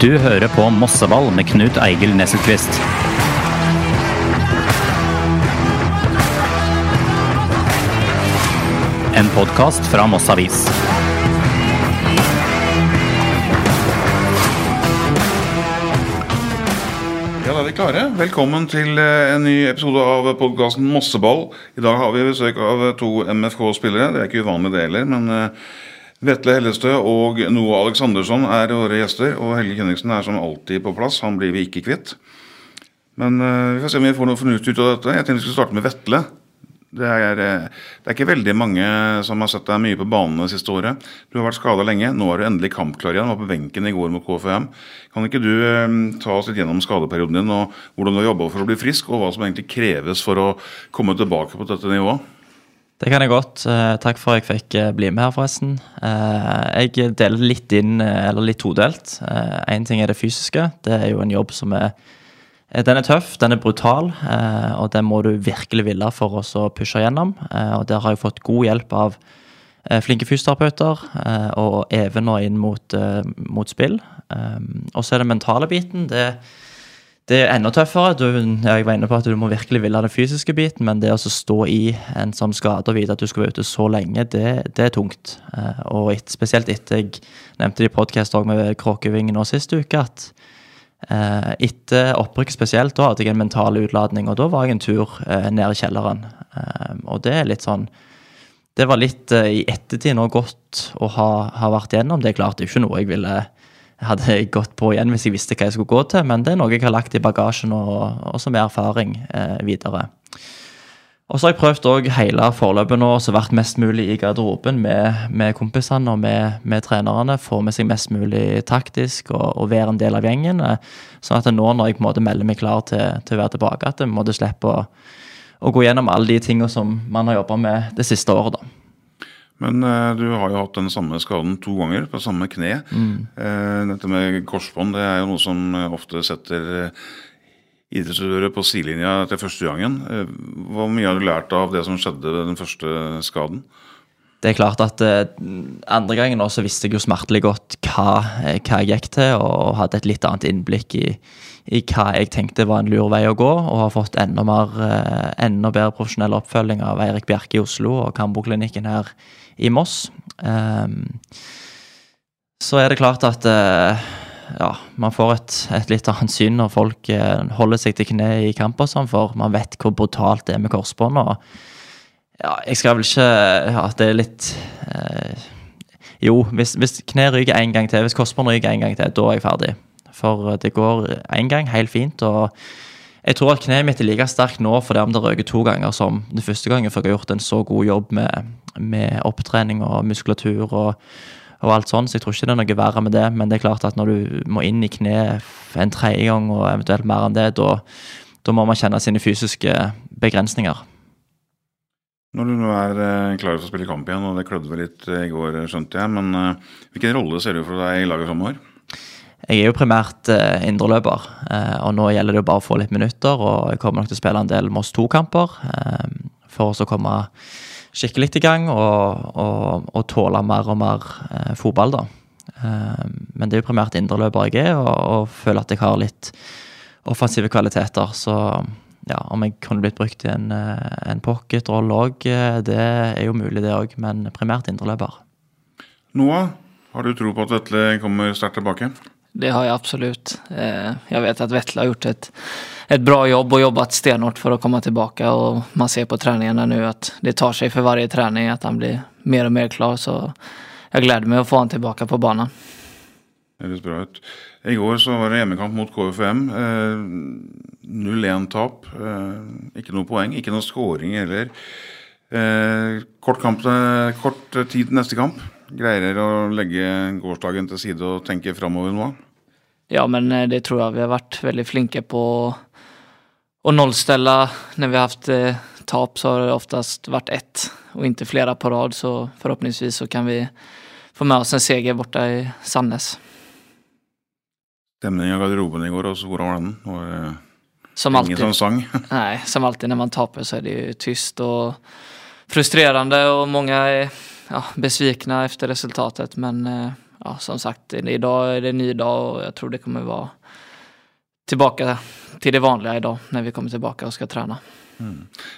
Du hører på Mosseball med Knut Eigil Nesselquist. En podkast fra Moss Avis. Ja, da er vi klare. Velkommen til eh, en ny episode av podkasten Mosseball. I dag har vi besøk av to MFK-spillere. Det er ikke uvanlig det heller, men eh, Vetle Hellestø og Noah Aleksandersson er våre gjester. Og Helge Kjenningsen er som alltid på plass. Han blir vi ikke kvitt. Men uh, vi får se om vi får noe fornuftig ut av dette. Jeg tenkte vi skulle starte med Vetle. Det er, eh, det er ikke veldig mange som har sett deg mye på banen det siste året. Du har vært skada lenge. Nå er du endelig kampklar igjen. Du Var på benken i går mot KFM. Kan ikke du eh, ta oss litt gjennom skadeperioden din, og hvordan du har jobba for å bli frisk, og hva som egentlig kreves for å komme tilbake på dette nivået? Det kan jeg godt. Eh, takk for at jeg fikk eh, bli med her, forresten. Eh, jeg deler litt inn, eller litt todelt. Én ting er det fysiske. Det er jo en jobb som er Den er tøff, den er brutal, og den må du virkelig ville for oss å pushe gjennom. Og der har jeg fått god hjelp av flinke fysioterapeuter, og Even nå inn mot, mot spill. Og så er det mentale biten. det det er enda tøffere. Du, jeg var inne på at du må virkelig ville den fysiske biten, men det å stå i en sånn skade og vite at du skal være ute så lenge, det, det er tungt. Eh, og et, spesielt etter jeg nevnte det i podkast med Kråkevingen nå sist uke, at eh, etter opprykket spesielt, da hadde jeg en mental utladning, og da var jeg en tur eh, ned i kjelleren. Og det er litt sånn Det var litt i ettertid nå godt å ha, ha vært gjennom. Det er klart det er ikke noe jeg ville hadde gått på igjen hvis jeg visste hva jeg skulle gå til, men det er noe jeg har lagt i bagasjen og, og som er erfaring eh, videre. Og så har jeg prøvd også hele forløpet nå, så vært mest mulig i garderoben med, med kompisene og med, med trenerne. Få med seg mest mulig taktisk og, og være en del av gjengen. eh, Sånn at nå når jeg på en måte melder meg klar til, til å være tilbake, at jeg måtte slippe å, å gå gjennom alle de tingene som man har jobba med det siste året. da. Men eh, du har jo hatt den samme skaden to ganger på samme kne. Eh, dette med korsbånd det er jo noe som eh, ofte setter idrettsutøvere på sidelinja til første gangen. Eh, hvor mye har du lært av det som skjedde ved den første skaden? Det er klart at andre gangen også visste jeg jo smertelig godt hva, hva jeg gikk til, og hadde et litt annet innblikk i, i hva jeg tenkte var en lur vei å gå, og har fått enda, mer, enda bedre profesjonell oppfølging av Eirik Bjerke i Oslo og Kambo-klinikken her i Moss. Ehm, så er det klart at eh, ja, man får et, et litt annet syn når folk eh, holder seg til kne i kamp og sånn, for man vet hvor brutalt det er med korsbånd. og ja, jeg skal vel ikke Ja, det er litt eh, Jo, hvis, hvis kne ryker én gang til, hvis korsbånd ryker én gang til, da er jeg ferdig. For det går én gang helt fint. og jeg tror at kneet mitt er like sterkt nå fordi om det røker to ganger som den første gangen, for jeg har gjort en så god jobb med, med opptrening og muskulatur og, og alt sånn, så jeg tror ikke det er noe verre med det. Men det er klart at når du må inn i kne en tredje gang og eventuelt mer enn det, da, da må man kjenne sine fysiske begrensninger. Når du nå er eh, klar for å spille kamp igjen, og det klødde vel litt eh, i går, skjønte jeg, men eh, hvilken rolle ser du for deg i laget framover? Jeg er jo primært eh, indreløper, eh, og nå gjelder det jo bare å få litt minutter. Og jeg kommer nok til å spille en del Moss 2-kamper eh, for å komme skikkelig i gang og, og, og tåle mer og mer eh, fotball, da. Eh, men det er jo primært indreløper jeg er, og, og føler at jeg har litt offensive kvaliteter. Så ja, om jeg kunne blitt brukt i en, eh, en pocket-rolle òg, det er jo mulig, det òg. Men primært indreløper. Noah, har du tro på at Vetle kommer sterkt tilbake? Det har jeg absolutt. Jeg vet at Vetle har gjort et, et, bra jobb og jobbet stenhardt for å komme tilbake. og man ser på treningene nu at det tar seg for varje trening at han blir mer og mer klar så jeg gleder meg å få han tilbake på banen. Det høres bra ut. I går så var det hjemmekamp mot KFM. Eh, 0-1-tap. Eh, ikke noe poeng, ikke noe scoring heller. Eh, kort, kamp, eh, kort tid til neste kamp. Greier dere å legge gårsdagen til side og tenke framover nå? Ja, men eh, det tror jeg vi har vært veldig flinke på å nullstelle. Når vi har haft eh, tap så har det oftast vært ett og ikke flere på rad så forhåpentligvis så kan vi få med oss en seger borte i Sandnes. Stemningen i garderoben i går, også, hvordan var den? Var det Som ingen alltid. som sang? nei, som alltid når man taper, så er det jo tyst og frustrerende. og mange är ja, besvikna efter resultatet. Men eh, ja, som sagt, idag är det en ny dag och jag tror det kommer vara tilbake til det i dag når vi kommer tillbaka och ska träna.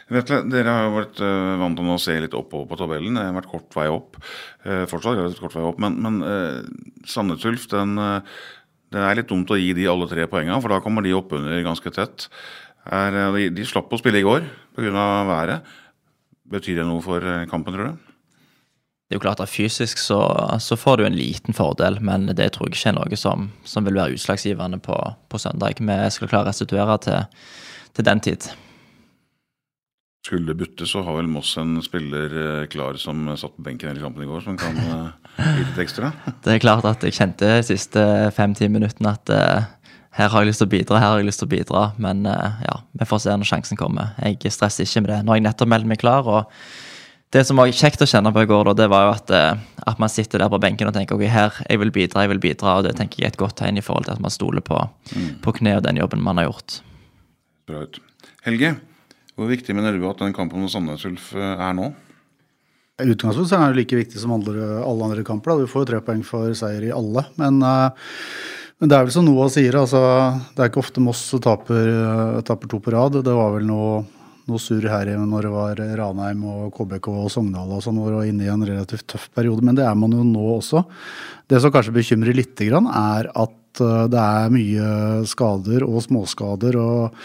Vetle, dere har jo vært uh, vant til å se litt oppover på tabellen. Det har vært kort vei opp. Uh, fortsatt vært kort vei opp, men, men uh, Sandnes Ulf, eh, det er litt dumt å gi de alle tre poengene, for da kommer de oppunder ganske tett. Er, eh, de, de slapp å spille i går pga. været. Betyr det noe for eh, kampen, tror du? Det er jo klart at Fysisk så, så får du en liten fordel, men det tror jeg ikke er noe som, som vil være utslagsgivende på, på søndag. Vi skal klare å restituere til, til den tid. Skulle det butte, så har vel Moss en spiller eh, klar som satt på benken hele kampen i går, som kan uh, gi litt ekstra. Det er klart at jeg kjente de siste fem-ti minuttene at uh, her har jeg lyst til å bidra, her har jeg lyst til å bidra. Men uh, ja, vi får se når sjansen kommer. Jeg stresser ikke med det. Nå har jeg nettopp meldt meg klar. og det som var kjekt å kjenne på i går, da, det var jo at, eh, at man sitter der på benken og tenker ok, her, jeg vil bidra, jeg vil bidra. og Det tenker jeg er et godt tegn i forhold til at man stoler på, på kne og den jobben man har gjort. Bra ut. Helge, hvor viktig mener du at den kampen mot Sandnes Ulf eh, er nå? I utgangspunktet er det like viktig som alle, alle andre kamper. Da. Du får jo tre poeng for seier i alle. Men, eh, men det er vel som Noah sier, altså, det er ikke ofte Moss taper, taper to på rad. Det var vel noe, noe surr her når det var Ranheim og KBK og Sogndal og sånn, hvor det inne i en relativt tøff periode. Men det er man jo nå også. Det som kanskje bekymrer litt, er at eh, det er mye skader og småskader og,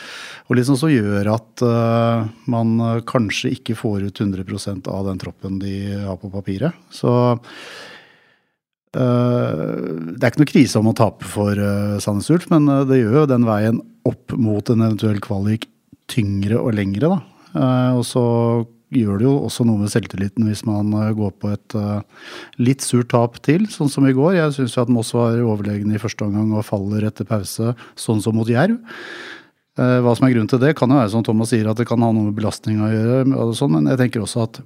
og liksom som gjør at uh, man kanskje ikke får ut 100% av den troppen de har på papiret. Så eh, det er ikke noe krise om å tape for Sandnes Ulf, men det gjør jo den veien opp mot en eventuell kvalik tyngre og lengre. Da. Eh, og så gjør det jo også noe med selvtilliten hvis man eh, går på et eh, litt surt tap til, sånn som i går. Jeg syns at Moss var overlegne i første omgang og faller etter pause, sånn som mot Jerv. Hva som er grunnen til det, kan jo være som Thomas sier, at det kan ha noe med belastning å gjøre, sånn, men jeg tenker også at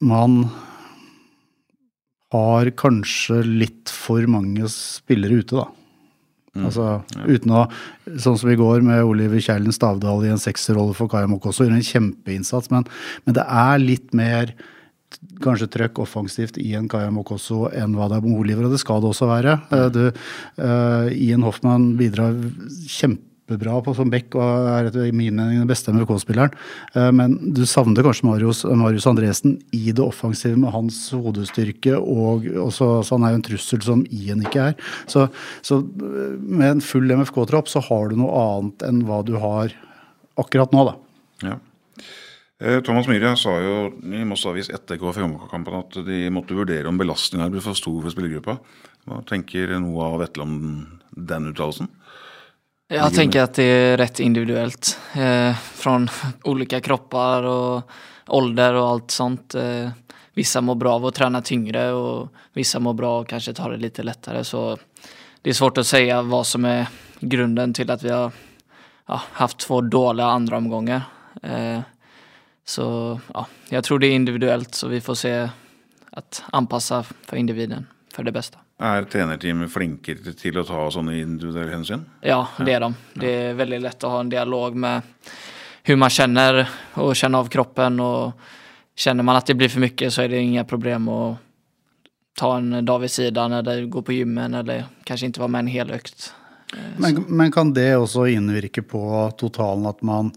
man har kanskje litt for mange spillere ute, da. Altså, uten å, Sånn som i går med Oliver Kjærlen Stavdal i en sekserrolle for Kaja Mokosso. Gjør en kjempeinnsats, men, men det er litt mer kanskje trøkk offensivt i en Kaja Mokosso enn hva det er med Oliver, og det skal det også være. Eh, Du, uh, Ian Hoffmann bidrar kjempebra på som back og er etter min mening den beste MVK-spilleren. Eh, Men du savner kanskje Marius, Marius Andresen i det offensive med hans hodestyrke, og også, så han er jo en trussel som Ian ikke er. Så, så eh, med en full MFK-tropp så har du noe annet enn hva du har akkurat nå, da. Ja. Eh, Thomas Myhre sa jo i Moss Avis etter KFM-kampen at de måtte vurdere om belastninga ble for stor for spillergruppa. Hva tenker Noah av Vetle om den uttalelsen? Jag tänker att det är rätt individuellt. Eh, från olika kroppar och ålder och allt sånt. Eh, vissa mår bra av att träna tyngre och vissa mår bra och kanske ta det lite lättare. Så det är svårt att säga vad som är grunden till att vi har ja, haft två dåliga andra omgångar. Eh, så ja, jag tror det är individuellt så vi får se att anpassa för individen för det beste. Er trenerteamet flinkere til- til å ta sånne individuelle hensyn? Ja, det er de. Det er veldig lett å ha en dialog med hvordan man kjenner, og kjenner av kroppen og Kjenner man at det blir for mye, så er det ingen problem å ta en dag ved siden eller gå på gymmen eller kanskje ikke være med en hel økt. Men, men kan det også innvirke på totalen at man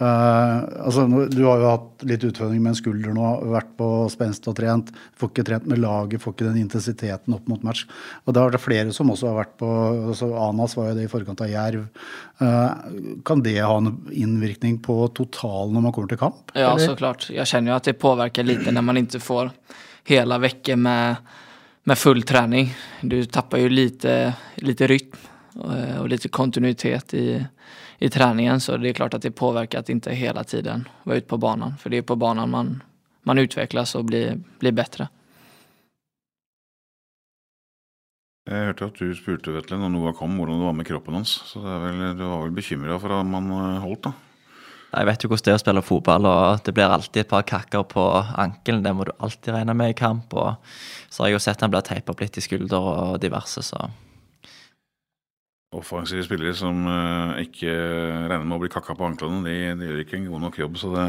eh, altså Du har jo hatt litt utfordringer med en skulder nå, vært på spenst og trent. Får ikke trent med laget, får ikke den intensiteten opp mot match. Og da er det flere som også har vært på altså Anas var jo det i forkant av Jerv. Uh, kan det ha en innvirkning på totalen når man kommer til kamp? Ja, eller? såklart. Jeg kjenner jo at det påvirker litt når man ikke får hele uka med, med full trening. Du tapper jo lite, lite rytm og, och lite kontinuitet i, i träningen. Så det är klart att det påverkar att inte hela tiden vara ute på banan. För det är på banan man, man utvecklas och blir, blir bättre. Jeg hørte at du spurte Vetle når Noah kom, hvordan det var med kroppen hans. Så det er vel, du var vel bekymra for om han eh, holdt, da? Jeg vet jo hvordan det er å spille fotball, og det blir alltid et par kakker på ankelen. Det må du alltid regne med i kamp. og Så har jeg jo sett han blir teipa opp litt i skulder og diverse, så Offensive spillere som eh, ikke regner med å bli kakka på anklene, de, de gjør ikke en god nok jobb. Så det,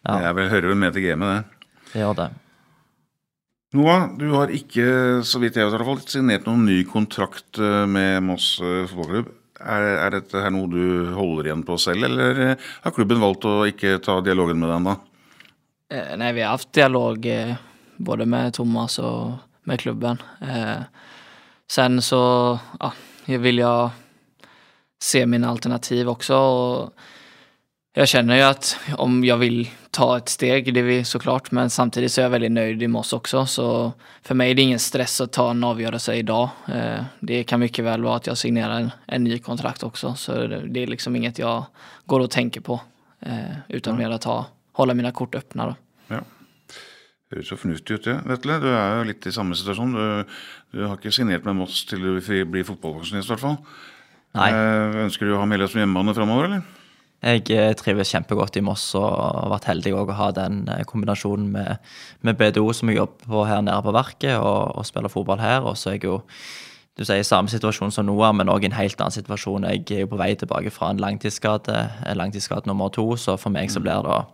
Ja. det er vel, hører vel med til gamet, det. det gjør det. Noah, du har ikke så vidt jeg vet, i hvert fall, signert noen ny kontrakt eh, med Moss eh, fotballklubb. Er, er dette her noe du holder igjen på selv, eller har klubben valgt å ikke ta dialogen med deg ennå? Nei, vi har hatt dialog både med Thomas og med klubben. Eh, sen så ja, vill jag se mina alternativ också. Och jag känner ju att om jag vill ta ett steg, det är vi såklart, men samtidigt så är jag väldigt nöjd i Moss också. Så för mig är det ingen stress att ta en avgörelse idag. Eh, det kan mycket väl vara att jag signerar en, en ny kontrakt också, så det, är liksom inget jag går och tänker på. Eh, utan mer att ta, hålla mina kort öppna då. Ja. Høres så fornuftig ut, det. Vetle, du er jo litt i samme situasjon. Du, du har ikke signert med Moss til du blir fotballpensjonist, i hvert fall. Nei. Eh, ønsker du å ha Meløy som hjemmebane framover, eller? Jeg eh, trives kjempegodt i Moss og har vært heldig å ha den eh, kombinasjonen med, med BDO som jeg jobber på her nede på Verket, og, og spiller fotball her. Og så er jeg jo du sier, i samme situasjon som Noah, men òg i en helt annen situasjon. Jeg er jo på vei tilbake fra en langtidsskade, en langtidsskade nummer to, så for meg så blir det å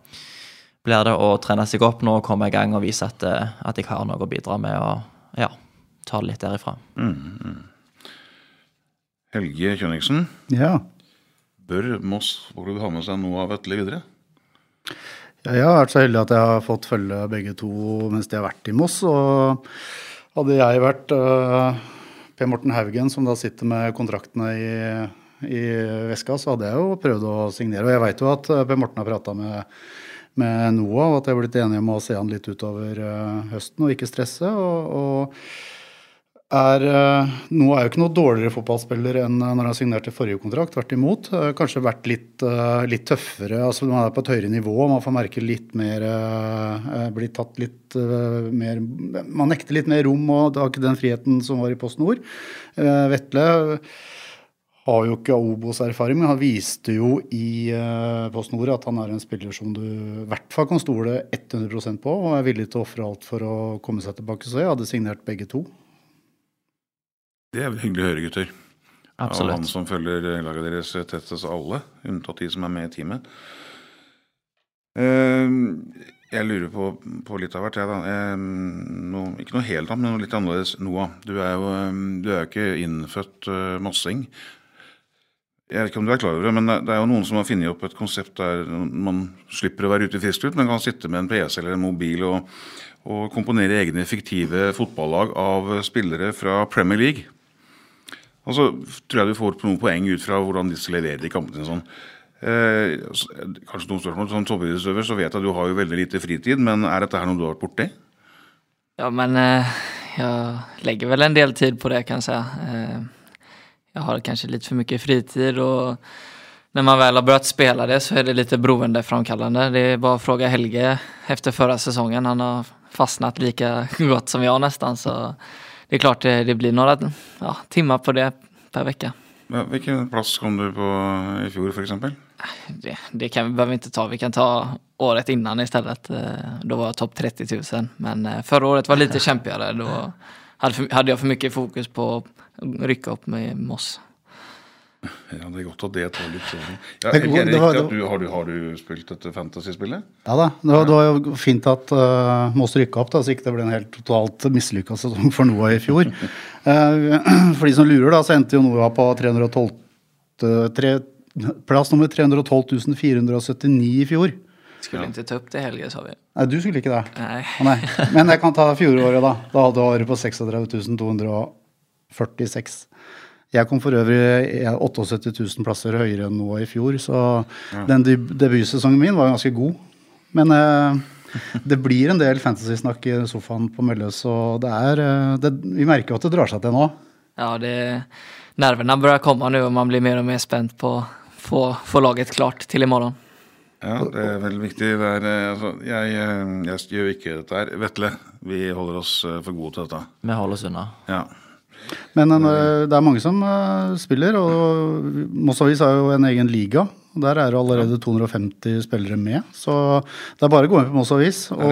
blir det å trene seg opp nå og komme i gang og vise at, eh, at jeg har noe å bidra med, og ja, ta det litt derifra. Helge Kjønningsen, Ja. bør Moss fotballklubb ha med seg noe av Vetle videre? Ja, Jeg har vært så heldig at jeg har fått følge begge to mens de har vært i Moss. Og hadde jeg vært uh, Per Morten Haugen, som da sitter med kontraktene i, i veska, så hadde jeg jo prøvd å signere. Og jeg veit jo at øh, Per Morten har prata med, med Noah, og at jeg er blitt enig om å se han litt utover øh, høsten og ikke stresse. og, og er uh, Noah er jo ikke noe dårligere fotballspiller enn uh, når han signerte forrige kontrakt. Tvert imot. Kanskje vært litt, litt tøffere. altså Man er på et høyere nivå. Man får merke litt mer Blir tatt litt mer Man nekter litt mer rom og har ikke den friheten som var i Post Nord. Vetle har jo ikke Obos-erfaring, men han viste jo i uh, Post Nord at han er en spiller som du i hvert fall kan stole 100% på, og er villig til å ofre alt for å komme seg tilbake. Så jeg hadde signert begge to. Det er vel hyggelig å høre, gutter. Av han som følger eh, laget deres tettest av alle, unntatt de som er med i teamet. Eh, jeg lurer på, på litt av hvert, jeg, da. Eh, noe, ikke noe helt annet, men noe litt annerledes. Noah, du er jo eh, du er jo ikke innfødt eh, mossing. Jeg vet ikke om du er klar over det, men det er jo noen som har funnet opp et konsept der man slipper å være ute i frisk luft, men kan sitte med en PC eller en mobil og, og komponere egne fiktive fotballag av spillere fra Premier League. Og så tror jeg du får noen poeng ut fra hvordan disse leverer i kampene. Sånn. Eh, kanskje noen spørsmål Som toppidrettsutøver så vet jeg at du har jo veldig lite fritid, men er dette her noe du har vært borti? Ja, men eh, jeg legger vel en del tid på det kan jeg si. Eh, jag har kanske lite för mycket fritid och när man väl har börjat spela det så är det lite beroendeframkallande. Det är bara att fråga Helge efter förra säsongen. Han har fastnat lika gott som jag nästan så det är klart det, det blir några ja, timmar på det per vecka. Ja, Hvilken plass kom du på i fjor, f.eks.? Det, det kan vi behöver inte ta, vi kan ta året innan istället. Eh, Då var jag topp 30 000. Men eh, förra året var lite kämpigare. Då hade, för, hade jag för mycket fokus på att opp upp med Moss. Ja, det er godt at det tar litt sånn. Ja, er det riktig at du, har, du, har du spilt dette fantasyspillet? Ja da. Det var, det var jo fint at uh, Moss rykka opp, da, så ikke det ble en helt totalt mislykka sesong for Noah i fjor. uh, for de som lurer, da, så endte jo Noah på 312, tre, plass nummer 312 479 i fjor. Skulle ikke upp til Helge sa vi. Nei, du skulle ikke det. Nei. Nei. Men jeg kan ta fjoråret, da. Da hadde du året på 36 246. Jeg kom for øvrig 78 000 plasser høyere enn nå i fjor, så den debutsesongen min var ganske god. Men eh, det blir en del fantasy-snakk i sofaen på Mølløs, og det er eh, det, Vi merker jo at det drar seg til nå. Ja, det, nerverna börjar komme nå, og man blir mer og mer spent på å få, få laget klart til i morgen. Ja, det er veldig viktig. Det er, eh, altså, jeg, jeg, jeg gjør ikke dette her. Vetle, vi holder oss eh, for gode til dette. Vi holder oss unna. Ja. Men en, det er mange som eh, spiller, og Moss Avis har jo en egen liga. og Der er det allerede 250 spillere med, så det er bare å gå inn på Moss Avis. Og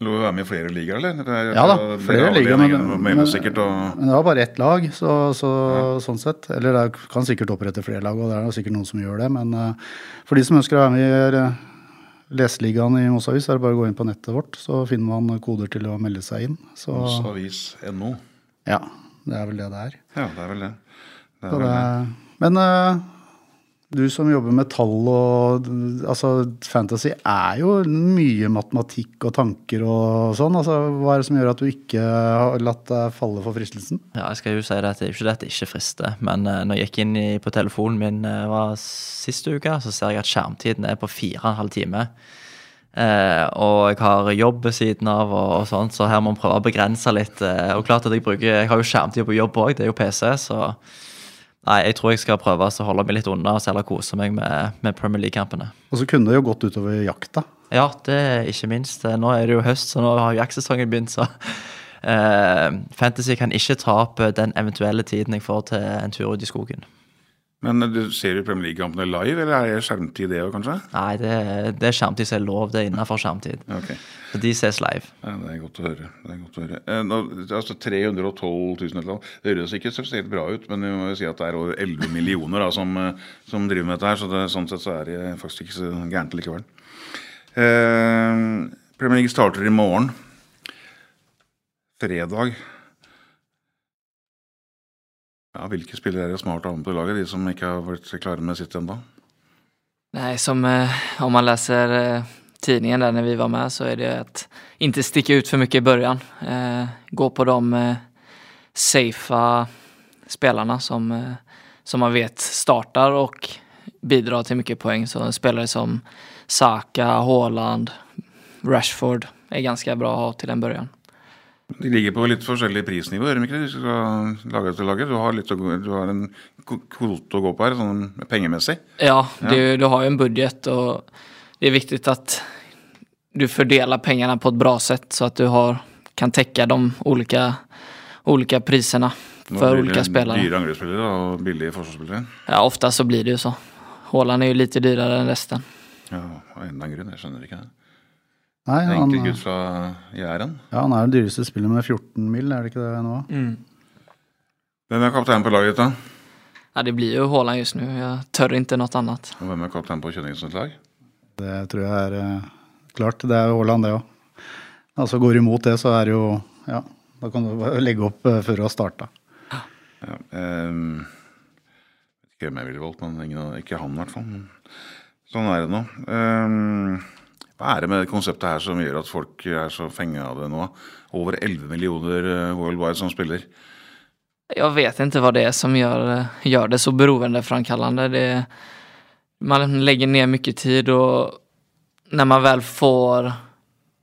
Lov å være med i flere ligaer, eller? Er- Ja da, er flere ligaer, men- men- Men det var bare ett lag, så, så, sånn sett. Eller det kan sikkert opprette flere lag, og det er sikkert noen som gjør det. Men eh, for de som ønsker å være med i, eh, Leseligaen i Moss Avis er det bare å gå inn på nettet vårt, så finner man koder til å melde seg inn. Så Avis.no. ja, det er vel det det er. Ja, det er vel det. det, er vel det det. men uh, du som jobber med tall og Altså, fantasy er jo mye matematikk og tanker og sånn. Altså, hva er det som gjør at du ikke har latt deg falle for fristelsen? Ja, jeg skal jo si det at det er ikke det at det ikke frister, men uh, når jeg gikk inn i, på telefonen min uh, var siste uke, så ser jeg at skjermtiden er på fire og en halv time. Eh, og jeg har jobb ved siden av, og, og sånt, så her må vi prøve å begrense litt. Eh, og klart at Jeg bruker, jeg har jo skjermtid på jobb òg, det er jo PC, så Nei, jeg tror jeg skal prøve å holde meg litt unna og heller kose meg med, med Premier League-kampene. Og så kunne det jo gått utover jakta. Ja, det er ikke minst. Eh, Nå er det jo høst, så nå har jaktsesongen begynt, så eh, Fantasy kan ikke ta opp eh, den eventuelle tiden jeg får til en tur ut i skogen. Men du ser du Premier League-kampene live, eller er det skjermtid det òg, kanskje? Nei, det, det er skjermtid som er lov. Det er innenfor skjermtid. Okay. ok. Så de ses live. Ja, det er godt å høre. Det er godt å høre. Eh, nå, altså 312 000 eller noe. Det høres ikke spesielt bra ut, men vi må jo si at det er over 11 millioner da, som, eh, som driver med dette her. Så det, sånn sett så er det faktisk ikke så gærent likevel. Eh, Premier League starter i morgen. Fredag. Ja, Hvilke spillere er det smart å ha med på laget? De som ikke har vært klare med sitt ennå? Nei, som eh, om man leser eh, tidningen der når vi var med så er det at ikke stikke ut for mye i børjan. Eh, gå på de eh, safe spillerne som, eh, som man vet startar og bidrar til mye poeng. Så spillere som Saka, Haaland, Rashford er ganske bra å ha til en början. De ligger på litt forskjellig prisnivå, gjør de ikke det? De skal lage etter laget. Du har, litt å, du har en kvote å gå på her, sånn pengemessig. Ja, Du, du har jo en budget og det er viktig at du fordeler pengene på et bra sett, så at du har, kan dekke de ulike, olika for Nå spillere. Dyre angrepsspillere og billige forsvarsspillere. Ja, ofte så blir det jo så. Haaland er jo litt dyrare enn resten. Ja, av enda en grunn. Jeg skjønner ikke det. Nei, En han, enkel gutt fra Jæren. ja, han er den dyreste spillet med 14 mil, er det ikke det nå? Hvem er kapteinen på laget, da? Ja, det blir jo Haaland just nu. Jeg tør ikke noe annet. Og hvem er kaptein på Kjønningsens lag? Det tror jeg er eh, klart. Det er jo Haaland, det òg. Altså går du imot det, så er det jo Ja, da kan du legge opp eh, før du har starta. Ja, ehm, vet ikke hvem jeg ville valgt, men ingen, ikke han i hvert fall. Sånn er det nå. Ehm, hva er det med det konseptet her som gjør at folk er så fenga av det nå? Over 11 millioner eh, worldwide som spiller. Jeg vet ikke hva det er som gjør, gjør det så beroendeframkallende. Man legger ned mye tid og når man vel får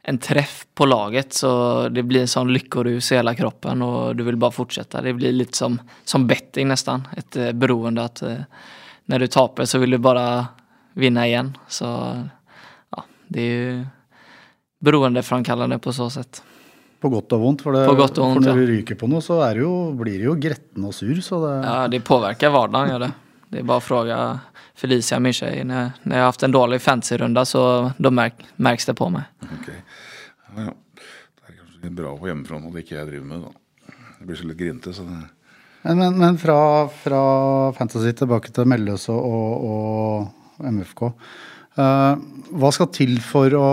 en treff på laget så det blir en sånn lykkerus i hele kroppen og du vil bare fortsette. Det blir litt som, som betting nesten. eh, beroende at når du taper så vil du bare vinne igjen. Så det är ju beroendeframkallende på så sätt. På godt og vondt. For, det, og vondt, for når ja. du ryker på noe, så er det jo, blir det jo gretten og sur. Så det, Ja, det påvirker hverdagen, gjør det. Det er bare å spørre Felicia, min tjej. Når, når jeg har haft en dårlig fantasy-runde så da merk, merkes det på meg. Ok. Ja, ja. Det er kanskje bra på hjemmefronten at det ikke jeg driver med, da. Det blir så litt grinte, så det Men, men, men fra, fra Fantasy tilbake til Melløse og, og MFK. Eh, hva skal til for å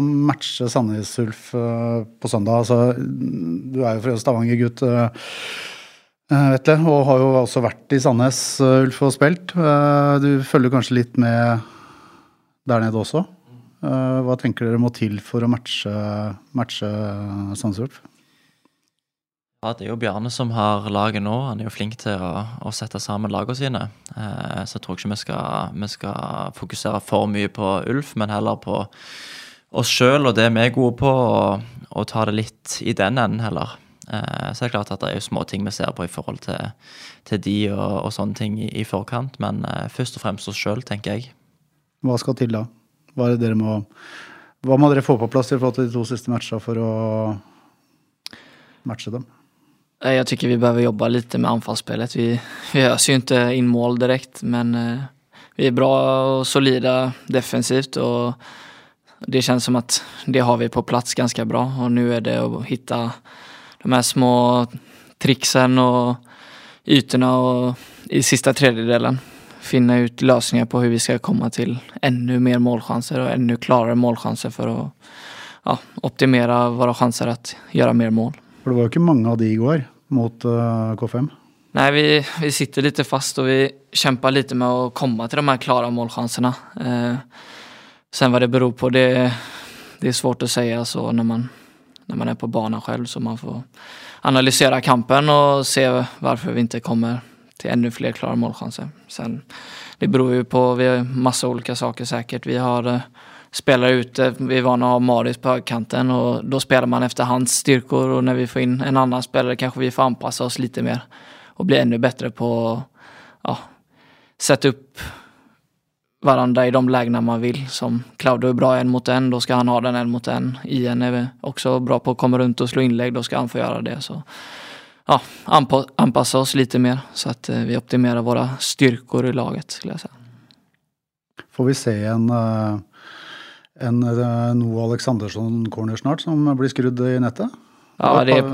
matche Sandnes Ulf eh, på søndag? Altså, du er jo fra Stavanger-gutt, uh, Vetle, og har jo også vært i Sandnes eh, Ulf og spilt. Eh, du følger kanskje litt med der nede også? Eh, hva tenker dere må til for å matche, matche Sandnes Ulf? Ja, Det er jo Bjarne som har laget nå. Han er jo flink til å, å sette sammen lagene sine. Eh, så jeg tror ikke vi skal, vi skal fokusere for mye på Ulf, men heller på oss sjøl og det vi er gode på, og, og ta det litt i den enden heller. Eh, så det er klart at det er jo småting vi ser på i forhold til, til de og, og sånne ting i, i forkant, men eh, først og fremst oss sjøl, tenker jeg. Hva skal til da? Hva, må, hva må dere få på plass i forhold til de to siste matchene for å matche dem? Eh, Jag tycker vi behöver jobba lite med anfallsspelet. Vi, vi öser ju inte in mål direkt men eh, vi är bra och solida defensivt och det känns som att det har vi på plats ganska bra och nu är det att hitta de här små tricksen och ytorna och i sista tredjedelen. finne ut løsninger på hvordan vi skal komme til enda mer målsjanser og enda klarere målsjanser for å ja, våre sjanser til å gjøre mer mål. For det var jo ikke mange av de i går mot uh, K5. Nei, vi, vi sitter litt fast og vi kjemper litt med å komme til de her klare målsjansene. Eh, sen hva det beror på, det, det er svårt å si altså, når, man, når man er på banen selv, så man får analysere kampen og se hvorfor vi ikke kommer til enda flere klare målsjanser. Det beror jo på, vi har masse ulike saker sikkert. Vi har eh, spelare ute, vi är vana att ha Marius på högkanten och då spelar man efter hans styrkor och när vi får in en annan spelare kanske vi får anpassa oss lite mer och bli ännu bättre på att ja, sätta upp varandra i de lägena man vill. Som Claudio är bra en mot en, då ska han ha den en mot en. Ian är också bra på att komma runt och slå inlägg, då ska han få göra det. Så ja, anpassa oss lite mer så att eh, vi optimerar våra styrkor i laget skulle jag säga. Får vi se en, eh, en eh, Noah Alexandersson-corner snart som blir skrudd i nettet? Ja, det er,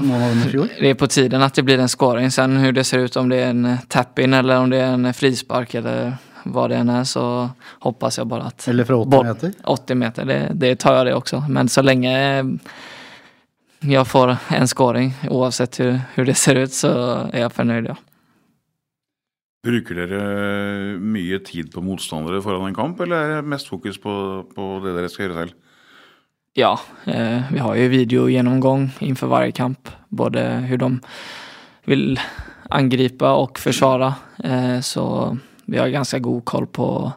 det er på tiden at det blir en scoring. Sen hur det ser ut, om det er en tap-in eller om det er en frispark eller hva det enn er, så hoppas jeg bare at Eller fra 80 meter? 80 meter, det, det tar jeg det også. Men så lenge jeg får en scoring oavsett hur, hur det ser ut så er jeg fornøyd, ja. Bruker dere mye tid på motstandere foran en kamp, eller er det mest fokus på, på det dere skal gjøre selv? Ja, eh, vi har jo videogjennomgang inför varje kamp. Både hvordan de vil angripe og forsvare. Eh, så vi har ganske god koll på,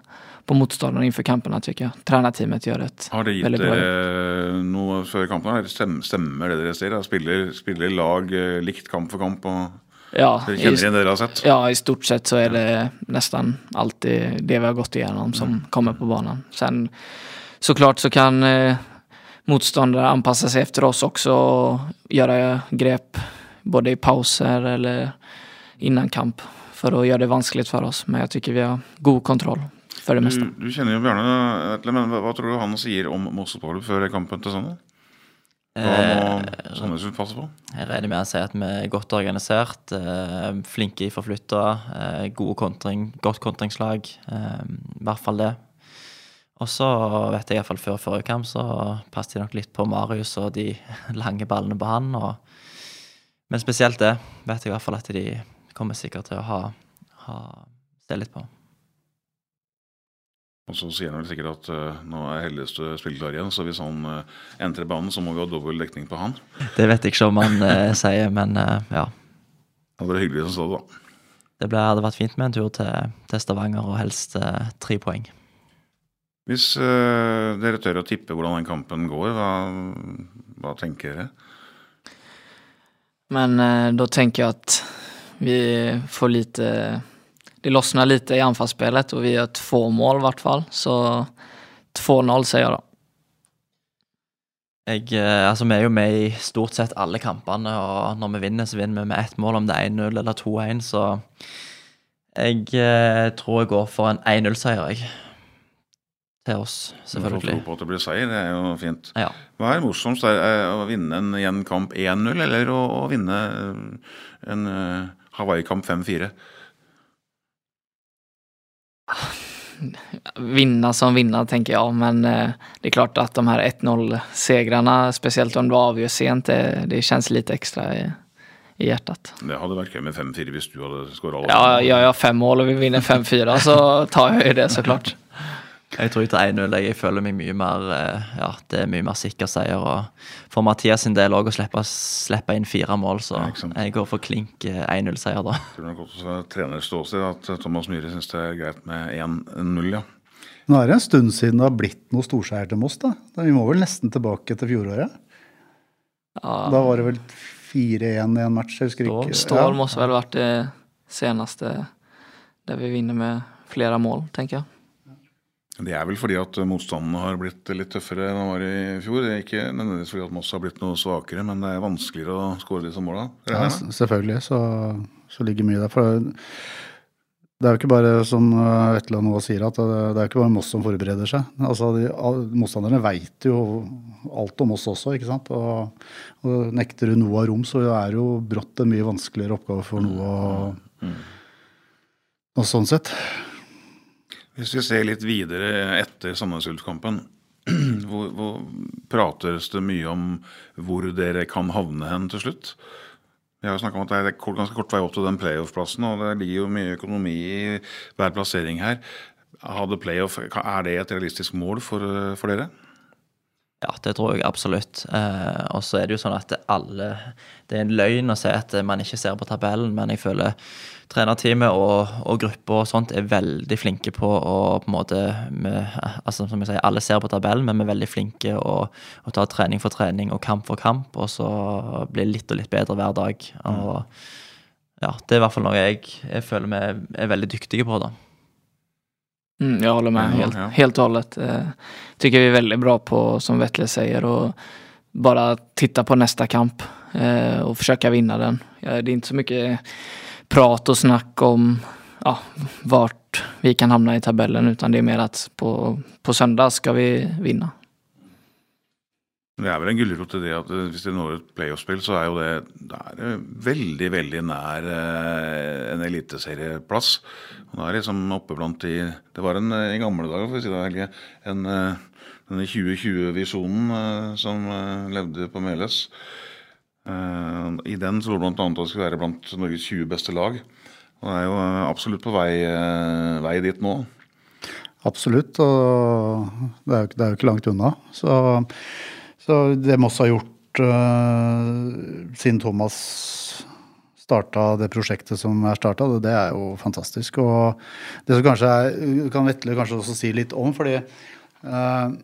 på kampene, inför jeg. Trenerteamet gjør et veldig bra. Har det gitt dere noe før kampen? Stemmer det dere ser? Spiller, spiller lag eh, likt kamp for kamp? og ja, dere kjenner igjen det dere har sett? Ja, i stort sett så er det nesten alltid det vi har gått igjennom som mm. kommer på banen. Sen såklart så kan eh, motståndare anpasse seg efter oss også og gjøre grep både i pauser eller innan kamp for å gjøre det vanskelig for oss. Men jeg tycker vi har god kontroll for det meste. Du, du kjenner jo Bjarne, men hva, hva, tror du han sier om Mossepål før kampen til søndag? Hva må eh, Sandnes passe på? Jeg regner med å si at vi er godt organisert. Eh, flinke i forflytta. Eh, gode kontring, godt kontringslag. I hvert fall det. Og så vet jeg iallfall før forrige kamp så passet de nok litt på Marius og de lange ballene på han. Og, men spesielt det vet jeg i hvert fall at de kommer sikkert til å ha, ha se litt på. Og så sier han vel sikkert at uh, nå er Hellestø spilleklar igjen, så hvis han uh, entrer banen, så må vi ha dobbel dekning på han. Det vet jeg ikke om han uh, sier, men ja. Det hadde vært hyggelig som sa det, da. Det ble, hadde vært fint med en tur til, til Stavanger og helst tre poeng. Hvis uh, dere tør å tippe hvordan den kampen går, hva, hva tenker dere? Men uh, da tenker jeg at vi får lite Det lossner litt i anfallsspillet, og vi gjør to mål, i hvert fall. Så 2-0, sier jeg da. Jeg, eh, altså, vi er jo med i stort sett alle kampene, og når vi vinner, så vinner vi med ett mål, om det er 1-0 eller 2-1, så jeg eh, tror jeg går for en 1-0-seier, jeg til oss, selvfølgelig. Tro på at det blir seier, det er jo fint. Ja. Hva er morsomst, er å vinne en igjen kamp 1-0, eller å, å, vinne en uh, Hawaii-kamp 5-4? Vinne som vinner, tenker jeg, men eh, det er klart at de her 1-0-segrene, spesielt om du avgjør sent, det, det kjennes litt ekstra i, i hjertet. Det hadde vært gøy med 5-4 hvis du hadde skåra. Ja, gjør jeg fem mål og vi vinner 5-4, så tar jeg det, så klart. Jeg tror jeg tar 1-0. Jeg føler meg mye mer eh, Ja, det er mye mer sikker seier. Og for Mathias sin del òg å slippe, slippe, inn fire mål, så jeg går for klink 1-0-seier eh, da. Det er godt fra treners ståsted at Thomas Myhre syns det er greit med 1-0, ja. Nå er det en stund siden det har blitt noe storseier til Moss, da. Vi må vel nesten tilbake til fjoråret? Ja. Da var det vel 4-1 i en match, jeg husker ikke. Stål ja. måtte vel vært det seneste der vi vinner med flere mål, tenker jeg. Det er vel fordi at motstandene har blitt litt tøffere enn de var i fjor. Det er ikke nødvendigvis fordi at Moss har blitt noe svakere, men det er vanskeligere å skåre disse måla. Ja, selvfølgelig så, så, ligger mye der. For det er jo ikke bare som Vetle nå sier, at det, er er ikke bare Moss som forbereder seg. Altså, de, Motstanderne veit jo alt om oss også, ikke sant. Og, og nekter du noe av rom, så er det jo brått en mye vanskeligere oppgave for noe. Og, mm. og sånn sett. Hvis vi ser litt videre etter Sandnes Ulf-kampen, hvor, hvor prates det mye om hvor dere kan havne hen til slutt? Vi har jo snakka om at det er ganske kort vei opp til den playoff-plassen, og det ligger jo mye økonomi i hver plassering her. Hadde playoff, Er det et realistisk mål for, for dere? Ja, det tror jeg absolutt. Eh, og så er det jo sånn at alle Det er en løgn å si at man ikke ser på tabellen, men jeg føler trenerteamet og, og gruppa og sånt er veldig flinke på å på en måte med, altså som jeg sier, Alle ser på tabellen, men vi er veldig flinke å, å ta trening for trening og kamp for kamp, og så bli litt og litt bedre hver dag. Og ja, det er i hvert fall noe jeg, jeg føler vi er, er veldig dyktige på, da. Mm, jag håller med helt, helt och hållet. Eh, tycker vi är väldigt bra på, som Vetle säger, och bara titta på nästa kamp eh, och försöka vinna den. Ja, det är inte så mycket prat och snack om ja, vart vi kan hamna i tabellen utan det är mer att på, på søndag skal vi vinne. Det er vel en gulrot til det at eh, hvis de når et playoff-spill, så er jo det, det er eh, veldig, veldig nær eh, en eliteserieplass. Og det er liksom oppe blant de Det var en eh, i gamle dager, for å si det, Helge, en, eh, denne 2020-visjonen eh, som eh, levde på Meløs. Eh, I den så lå det bl.a. at det skulle være blant Norges 20 beste lag. Og det er jo eh, absolutt på vei, eh, vei dit nå. Absolutt, og det er jo, det er jo ikke langt unna. Så, så det Moss har gjort uh, siden Thomas starta det prosjektet som er starta, det, er jo fantastisk. Og det som kanskje er, kan Vetle kanskje også si litt om, fordi øh,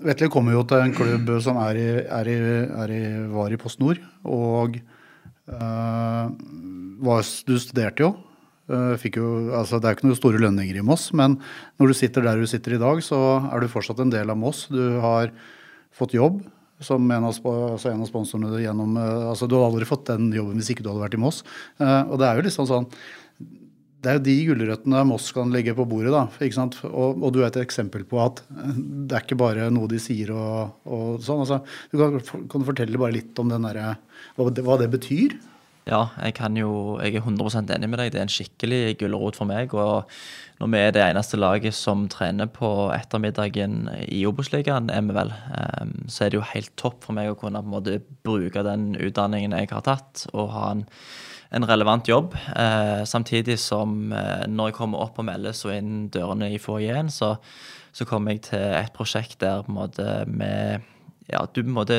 Vetle kommer jo til en klubb som er i, er i, er i, var i Post Nord, og øh, var, du studerte jo. Fikk jo, altså det er ikke noen store lønninger i Moss, men når du sitter der du sitter i dag, så er du fortsatt en del av Moss. Du har fått jobb som en av, altså en av sponsorene gjennom øh, altså Du hadde aldri fått den jobben hvis ikke du hadde vært i Moss. Eh, Og det er jo liksom sånn det er jo de gulrøttene Moss kan legge på bordet. da, ikke sant? Og, og du er et eksempel på at det er ikke bare noe de sier og, og sånn. altså, du kan, kan du fortelle bare litt om den der, hva, det- hva det betyr? Ja, jeg jo, jeg er 100 enig med deg. Det er en skikkelig gulrot for meg. Og når vi er det eneste laget som trener på ettermiddagen i Obos-ligaen, ehm, så er det jo helt topp for meg å kunne måte bruke den utdanningen jeg har tatt, og ha en, en relevant jobb. Eh, samtidig som eh, når jeg kommer opp og meldes og inn dørene i foajeen, så, så kommer jeg til et prosjekt der på en måte med ja, du på en måte,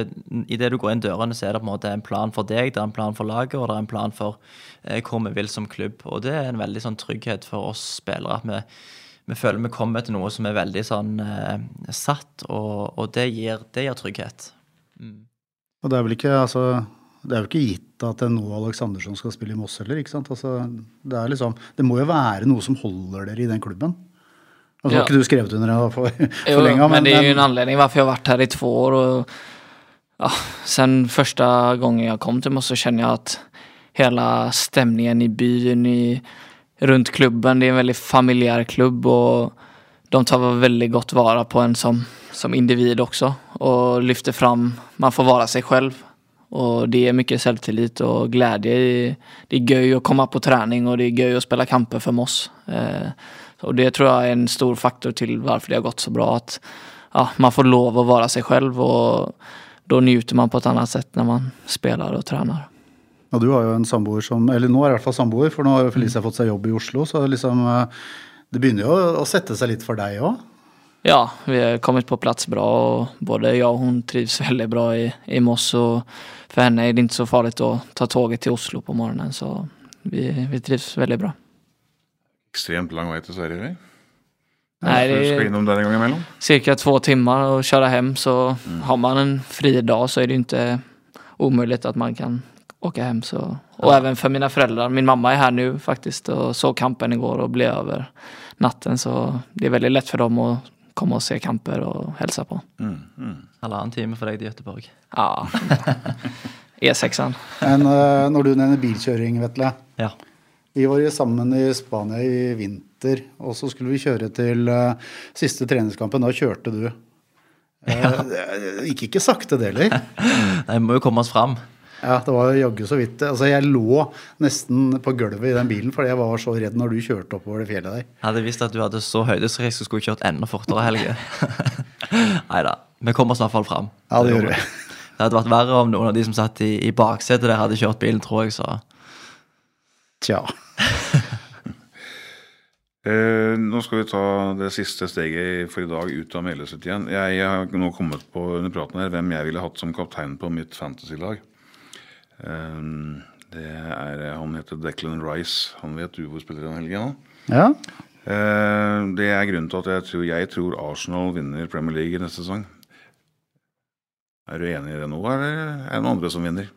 Idet du går inn dørene, så er det på en måte en plan for deg, det er en plan for laget, og det er en plan for eh, hvor vi vil som klubb. Og det er en veldig sånn trygghet for oss spillere. at vi, vi føler vi kommer til noe som er veldig sånn eh, satt, og, og det, gir, det gir trygghet. Og det er vel ikke altså, det er jo ikke gitt at det er nå Aleksandersson skal spille i Moss heller. ikke sant? Altså, det, er liksom, det må jo være noe som holder dere i den klubben. Altså, Ja. Har ikke du skrevet under for, Jo, for lenge? men det er jo en anledning hvorfor jeg har vært her i två år. og ja, sen første gangen jeg kom til Moss så kjenner jeg at hele stemningen i byen, i, rundt klubben, det er en veldig familiær klubb og de tar veldig godt vare på en som, som individ også og lyfter fram, man får være seg själv. Och det gir mye selvtillit og glede. Det er gøy å komme på trening, og det er gøy å spille kamper for Moss. Eh, och det tror jeg er en stor faktor til hvorfor det har gått så bra. At ja, man får lov å være seg selv, og da njuter man på et annet sett når man spiller og trener. Ja, du har jo en samboer som Eller nå er i hvert fall samboer, for nå har Felicia fått seg jobb i Oslo. Så liksom eh, det begynner jo å sette seg litt for deg òg. Ja, vi har kommet på plats bra og både jeg og hun trivs veldig bra i, i Moss og For henne er det ikke så farlig å ta tåget til Oslo på morgenen, så vi, vi trivs veldig bra. Ekstremt lang vei til Sverige. vi. Nei, det er ca. to timer å kjøre hjem. cirka mm. timmar och köra hem så har man en fri dag så er det ikke umulig at man kan åka hem. Så. Och även for mine föräldrar. Min mamma er her nå faktiskt och såg kampen igår og ble over natten så det er veldig lett for dem att komma og se kamper og hilse på. Mm, mm. Halvannen time for deg til Gøteborg. Ja. E6-en. Men uh, når du nevner bilkjøring, Vetle. Ja. Vi var jo sammen i Spania i vinter, og så skulle vi kjøre til uh, siste treningskampen. Da kjørte du. Ja. det gikk ikke sakte, det heller. Nei, Vi må jo komme oss fram. Ja, det var jaggu så vidt. Altså, jeg lå nesten på gulvet i den bilen fordi jeg var så redd når du kjørte oppover det fjellet der. Jeg hadde visst at du hadde så høydesrisk, og skulle kjørt enda fortere, Helge. Nei da. Vi kommer oss i hvert fall fram. Ja, det gjør vi. Det hadde vært verre om noen av de som satt i, i baksetet der, hadde kjørt bilen, tror jeg. Så Tja. Eh, nå skal vi ta det siste steget for i dag ut av Meløset igjen. Jeg, jeg har nå kommet på under praten her hvem jeg ville hatt som kaptein på mitt fantasy-lag. Eh, det er Han heter Declan Rice. Han vet du hvor spiller han helgen nå? Ja. Eh, det er grunnen til at jeg tror, jeg tror Arsenal vinner Premier League neste sesong. Er du enig i det nå, eller er det noen andre som vinner?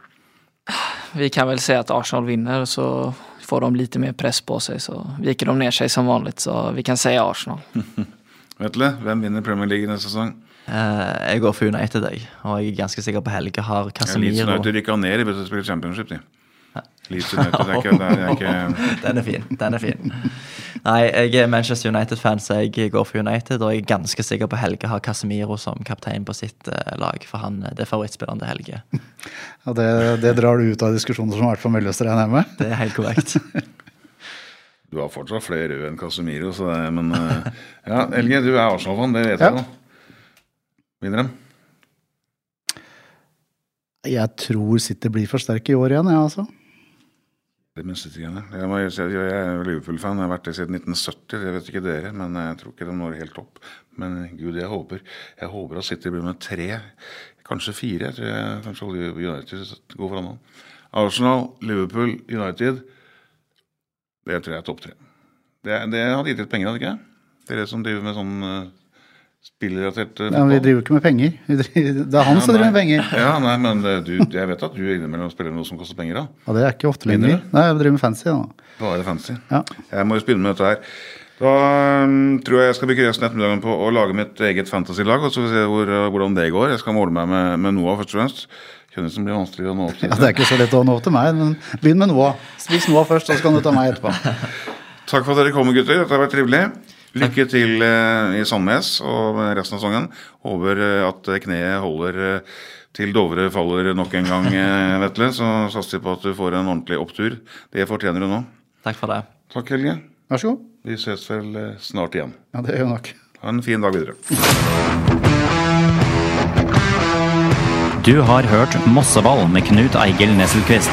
Vi kan vel si at Arsenal vinner så får de lite mer press på seg. så viker de ned seg som vanligt så vi kan si Arsenal. Vetle, hvem vinner Premier League neste sesong? Eh, jeg går for United, jeg. Og jeg er ganske sikker på Helge har Leeds Casemiro. United rykka ned i beste spiller championship, de. Leeds United er ikke, det er ikke Den er fin. den er fin. Nei, jeg er Manchester United-fan, så jeg går for United. Og jeg er ganske sikker på Helge har Casemiro som kaptein på sitt eh, lag. For han det er favorittspilleren til Helge. ja det, det drar du ut av diskusjoner som har vært for Melløster, regner jeg med. Det er helt korrekt. Du har fortsatt flere røde enn Casemiro, så det, men eh, Ja, Helge, du er Arsenal-fan, det vet Ja. jeg nå. Vinner dem? Jeg tror City blir for sterk i år igjen, jeg, ja, altså. Det minste tingene. Jeg, må, jeg er Liverpool-fan, jeg har vært det siden 1970. Det vet ikke dere, men jeg tror ikke de når helt opp. Men gud, jeg håper. Jeg håper at City blir med tre, kanskje fire. Jeg tror jeg, kanskje United går foran nå. Arsenal, Liverpool, United. Det tror jeg er topp tre. Det, det hadde gitt litt penger, hadde ikke det? Dere som driver med sånn uh, spillrelatert uh, Ja, vi driver jo ikke med penger. Driver, det er han som driver med penger. Ja, nei, men eh, du, jeg vet at du innimellom spiller noe som koster penger, da. Ja, det er ikke ofte lenger. Nei, jeg driver med fancy. Da. Bare fancy. Ja. Jeg må jo begynne med dette her. Da um, tror jeg jeg skal bruke resten av ettermiddagen på å lage mitt eget fantasy-lag. Og så får vi se hvor, uh, hvordan det går. Jeg skal måle meg med, med Noah først og fremst. Kjennes som blir vanskelig å nå opp til. Ja, det er ikke så lett å nå til meg, men begynn med Noah. Spis Noah først, så kan du ta meg etterpå. Takk for at dere kom, gutter. Dette har vært trivelig. Lykke til eh, i Sandnes og resten av sesongen. Håper eh, at kneet holder eh, til Dovre faller nok en gang, eh, Vetle. Så satser vi på at du får en ordentlig opptur. Det fortjener du nå. Takk for det. Takk, Helge. Vær så god. Vi ses vel eh, snart igjen. Ja, det gjør vi nok. Ha en fin dag videre. Du har hørt Mosseball med Knut Eigil Nesselquist.